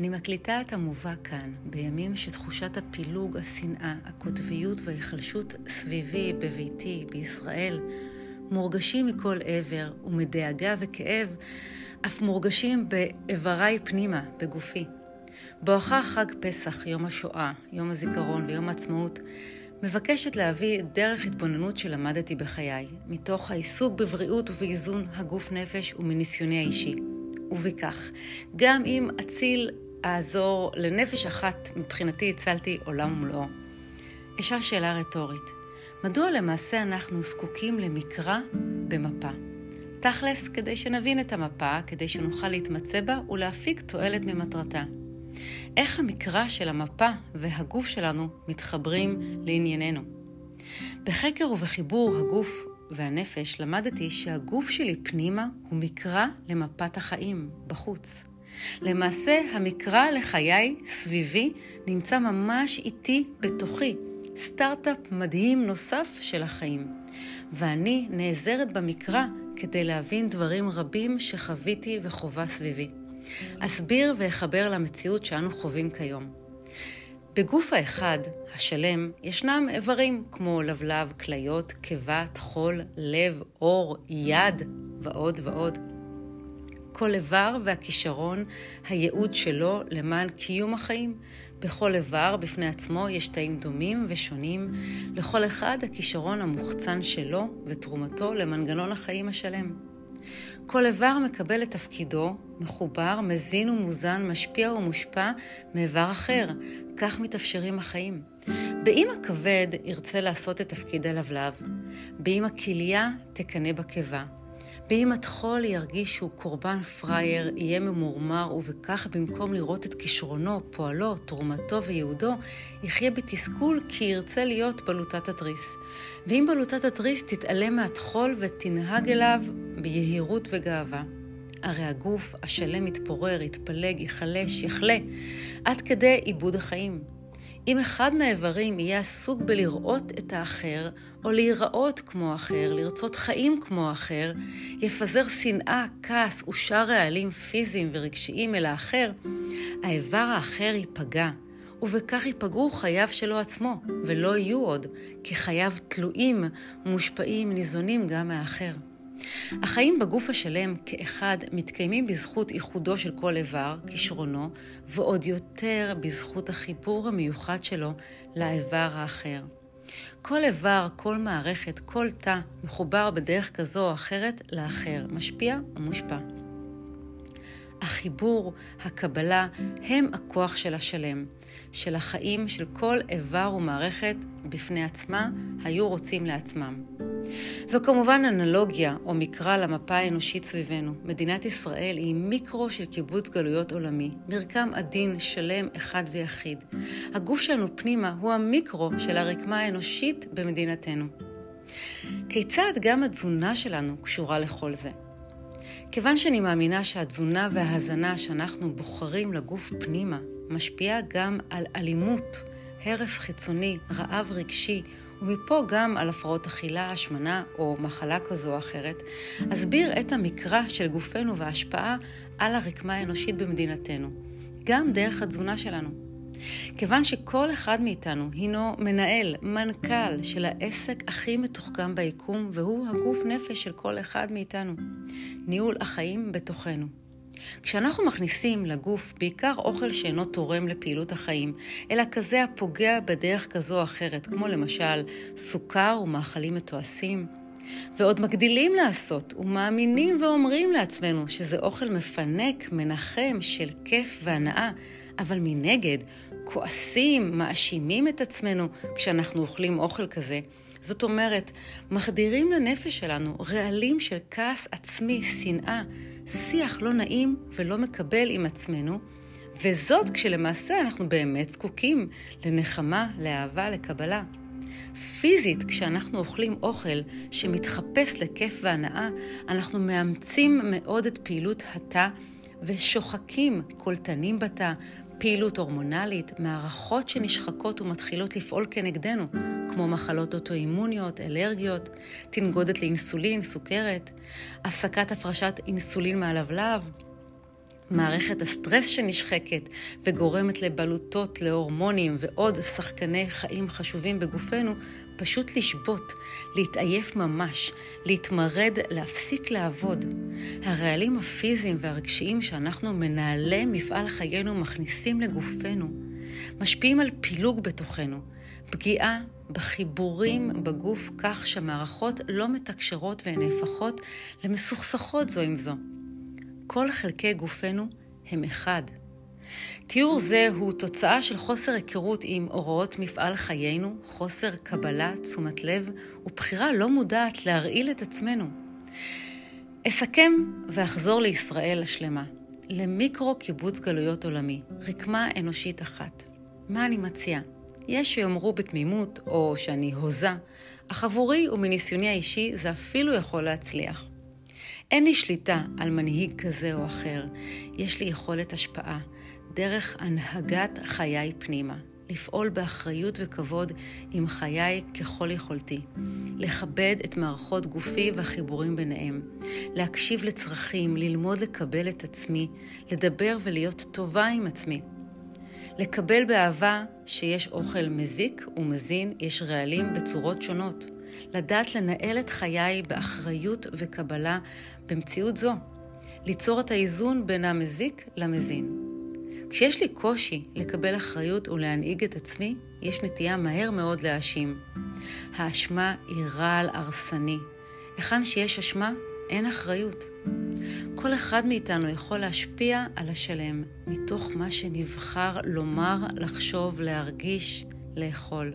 אני מקליטה את המובא כאן, בימים שתחושת הפילוג, השנאה, הקוטביות וההיחלשות סביבי, בביתי, בישראל, מורגשים מכל עבר, ומדאגה וכאב, אף מורגשים באיבריי פנימה, בגופי. בואכה חג פסח, יום השואה, יום הזיכרון ויום העצמאות, מבקשת להביא דרך התבוננות שלמדתי בחיי, מתוך העיסוק בבריאות ובאיזון הגוף נפש ומניסיוני האישי. ובכך, גם אם אציל אעזור לנפש אחת, מבחינתי הצלתי עולם ומלואו. אשאל שאלה רטורית, מדוע למעשה אנחנו זקוקים למקרא במפה? תכלס, כדי שנבין את המפה, כדי שנוכל להתמצא בה ולהפיק תועלת ממטרתה. איך המקרא של המפה והגוף שלנו מתחברים לענייננו. בחקר ובחיבור הגוף והנפש למדתי שהגוף שלי פנימה הוא מקרא למפת החיים, בחוץ. למעשה, המקרא לחיי, סביבי, נמצא ממש איתי, בתוכי. סטארט-אפ מדהים נוסף של החיים. ואני נעזרת במקרא כדי להבין דברים רבים שחוויתי וחובה סביבי. אסביר ואחבר למציאות שאנו חווים כיום. בגוף האחד, השלם, ישנם איברים כמו לבלב, כליות, קיבה, טחול, לב, עור, יד ועוד ועוד. כל איבר והכישרון, הייעוד שלו למען קיום החיים. בכל איבר בפני עצמו יש תאים דומים ושונים, לכל אחד הכישרון המוחצן שלו ותרומתו למנגנון החיים השלם. כל איבר מקבל את תפקידו, מחובר, מזין ומוזן, משפיע ומושפע מאיבר אחר, כך מתאפשרים החיים. באם הכבד ירצה לעשות את תפקיד הלבלב, באם הכליה תקנא בקיבה, באם הטחול ירגיש שהוא קורבן פראייר, יהיה ממורמר, ובכך במקום לראות את כישרונו, פועלו, תרומתו וייעודו, יחיה בתסכול כי ירצה להיות בלוטת התריס. ואם בלוטת התריס תתעלם מהטחול ותנהג אליו ביהירות וגאווה. הרי הגוף השלם יתפורר, יתפלג, ייחלש, יחלה, עד כדי עיבוד החיים. אם אחד מהאיברים יהיה עסוק בלראות את האחר, או להיראות כמו האחר, לרצות חיים כמו האחר, יפזר שנאה, כעס ושאר רעלים פיזיים ורגשיים אל האחר, האיבר האחר ייפגע, ובכך ייפגעו חייו שלו עצמו, ולא יהיו עוד, כי חייו תלויים, מושפעים, ניזונים גם מהאחר. החיים בגוף השלם כאחד מתקיימים בזכות איחודו של כל איבר, כישרונו, ועוד יותר בזכות החיבור המיוחד שלו לאיבר האחר. כל איבר, כל מערכת, כל תא מחובר בדרך כזו או אחרת לאחר, משפיע ומושפע. החיבור, הקבלה, הם הכוח של השלם, של החיים של כל איבר ומערכת בפני עצמה היו רוצים לעצמם. זו כמובן אנלוגיה או מקרא למפה האנושית סביבנו. מדינת ישראל היא מיקרו של קיבוץ גלויות עולמי, מרקם עדין, שלם, אחד ויחיד. הגוף שלנו פנימה הוא המיקרו של הרקמה האנושית במדינתנו. כיצד גם התזונה שלנו קשורה לכל זה? כיוון שאני מאמינה שהתזונה וההזנה שאנחנו בוחרים לגוף פנימה משפיעה גם על אלימות, הרס חיצוני, רעב רגשי, ומפה גם על הפרעות אכילה, השמנה או מחלה כזו או אחרת, אסביר את המקרא של גופנו וההשפעה על הרקמה האנושית במדינתנו, גם דרך התזונה שלנו. כיוון שכל אחד מאיתנו הינו מנהל, מנכ"ל של העסק הכי מתוחכם ביקום, והוא הגוף נפש של כל אחד מאיתנו. ניהול החיים בתוכנו. כשאנחנו מכניסים לגוף בעיקר אוכל שאינו תורם לפעילות החיים, אלא כזה הפוגע בדרך כזו או אחרת, כמו למשל סוכר ומאכלים מתועשים, ועוד מגדילים לעשות ומאמינים ואומרים לעצמנו שזה אוכל מפנק, מנחם, של כיף והנאה, אבל מנגד כועסים, מאשימים את עצמנו כשאנחנו אוכלים אוכל כזה. זאת אומרת, מחדירים לנפש שלנו רעלים של כעס עצמי, שנאה, שיח לא נעים ולא מקבל עם עצמנו, וזאת כשלמעשה אנחנו באמת זקוקים לנחמה, לאהבה, לקבלה. פיזית, כשאנחנו אוכלים אוכל שמתחפש לכיף והנאה, אנחנו מאמצים מאוד את פעילות התא ושוחקים קולטנים בתא, פעילות הורמונלית, מערכות שנשחקות ומתחילות לפעול כנגדנו, כמו מחלות אוטואימוניות, אלרגיות, תנגודת לאינסולין, סוכרת, הפסקת הפרשת אינסולין מהלבלב, מערכת הסטרס שנשחקת וגורמת לבלוטות, להורמונים ועוד שחקני חיים חשובים בגופנו, פשוט לשבות, להתעייף ממש, להתמרד, להפסיק לעבוד. הרעלים הפיזיים והרגשיים שאנחנו מנהלי מפעל חיינו מכניסים לגופנו, משפיעים על פילוג בתוכנו, פגיעה בחיבורים בגוף כך שהמערכות לא מתקשרות והן נהפכות למסוכסכות זו עם זו. כל חלקי גופנו הם אחד. תיאור זה הוא תוצאה של חוסר היכרות עם הוראות מפעל חיינו, חוסר קבלה, תשומת לב ובחירה לא מודעת להרעיל את עצמנו. אסכם ואחזור לישראל השלמה, למיקרו קיבוץ גלויות עולמי, רקמה אנושית אחת. מה אני מציעה? יש שיאמרו בתמימות, או שאני הוזה, אך עבורי ומניסיוני האישי זה אפילו יכול להצליח. אין לי שליטה על מנהיג כזה או אחר, יש לי יכולת השפעה, דרך הנהגת חיי פנימה, לפעול באחריות וכבוד עם חיי ככל יכולתי, לכבד את מערכות גופי והחיבורים ביניהם, להקשיב לצרכים, ללמוד לקבל את עצמי, לדבר ולהיות טובה עם עצמי. לקבל באהבה שיש אוכל מזיק ומזין, יש רעלים בצורות שונות. לדעת לנהל את חיי באחריות וקבלה במציאות זו. ליצור את האיזון בין המזיק למזין. כשיש לי קושי לקבל אחריות ולהנהיג את עצמי, יש נטייה מהר מאוד להאשים. האשמה היא רעל הרסני. היכן שיש אשמה, אין אחריות. כל אחד מאיתנו יכול להשפיע על השלם מתוך מה שנבחר לומר, לחשוב, להרגיש, לאכול.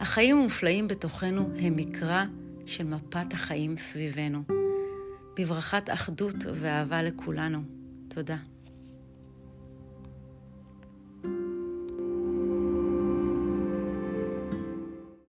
החיים המופלאים בתוכנו הם מקרא של מפת החיים סביבנו. בברכת אחדות ואהבה לכולנו. תודה.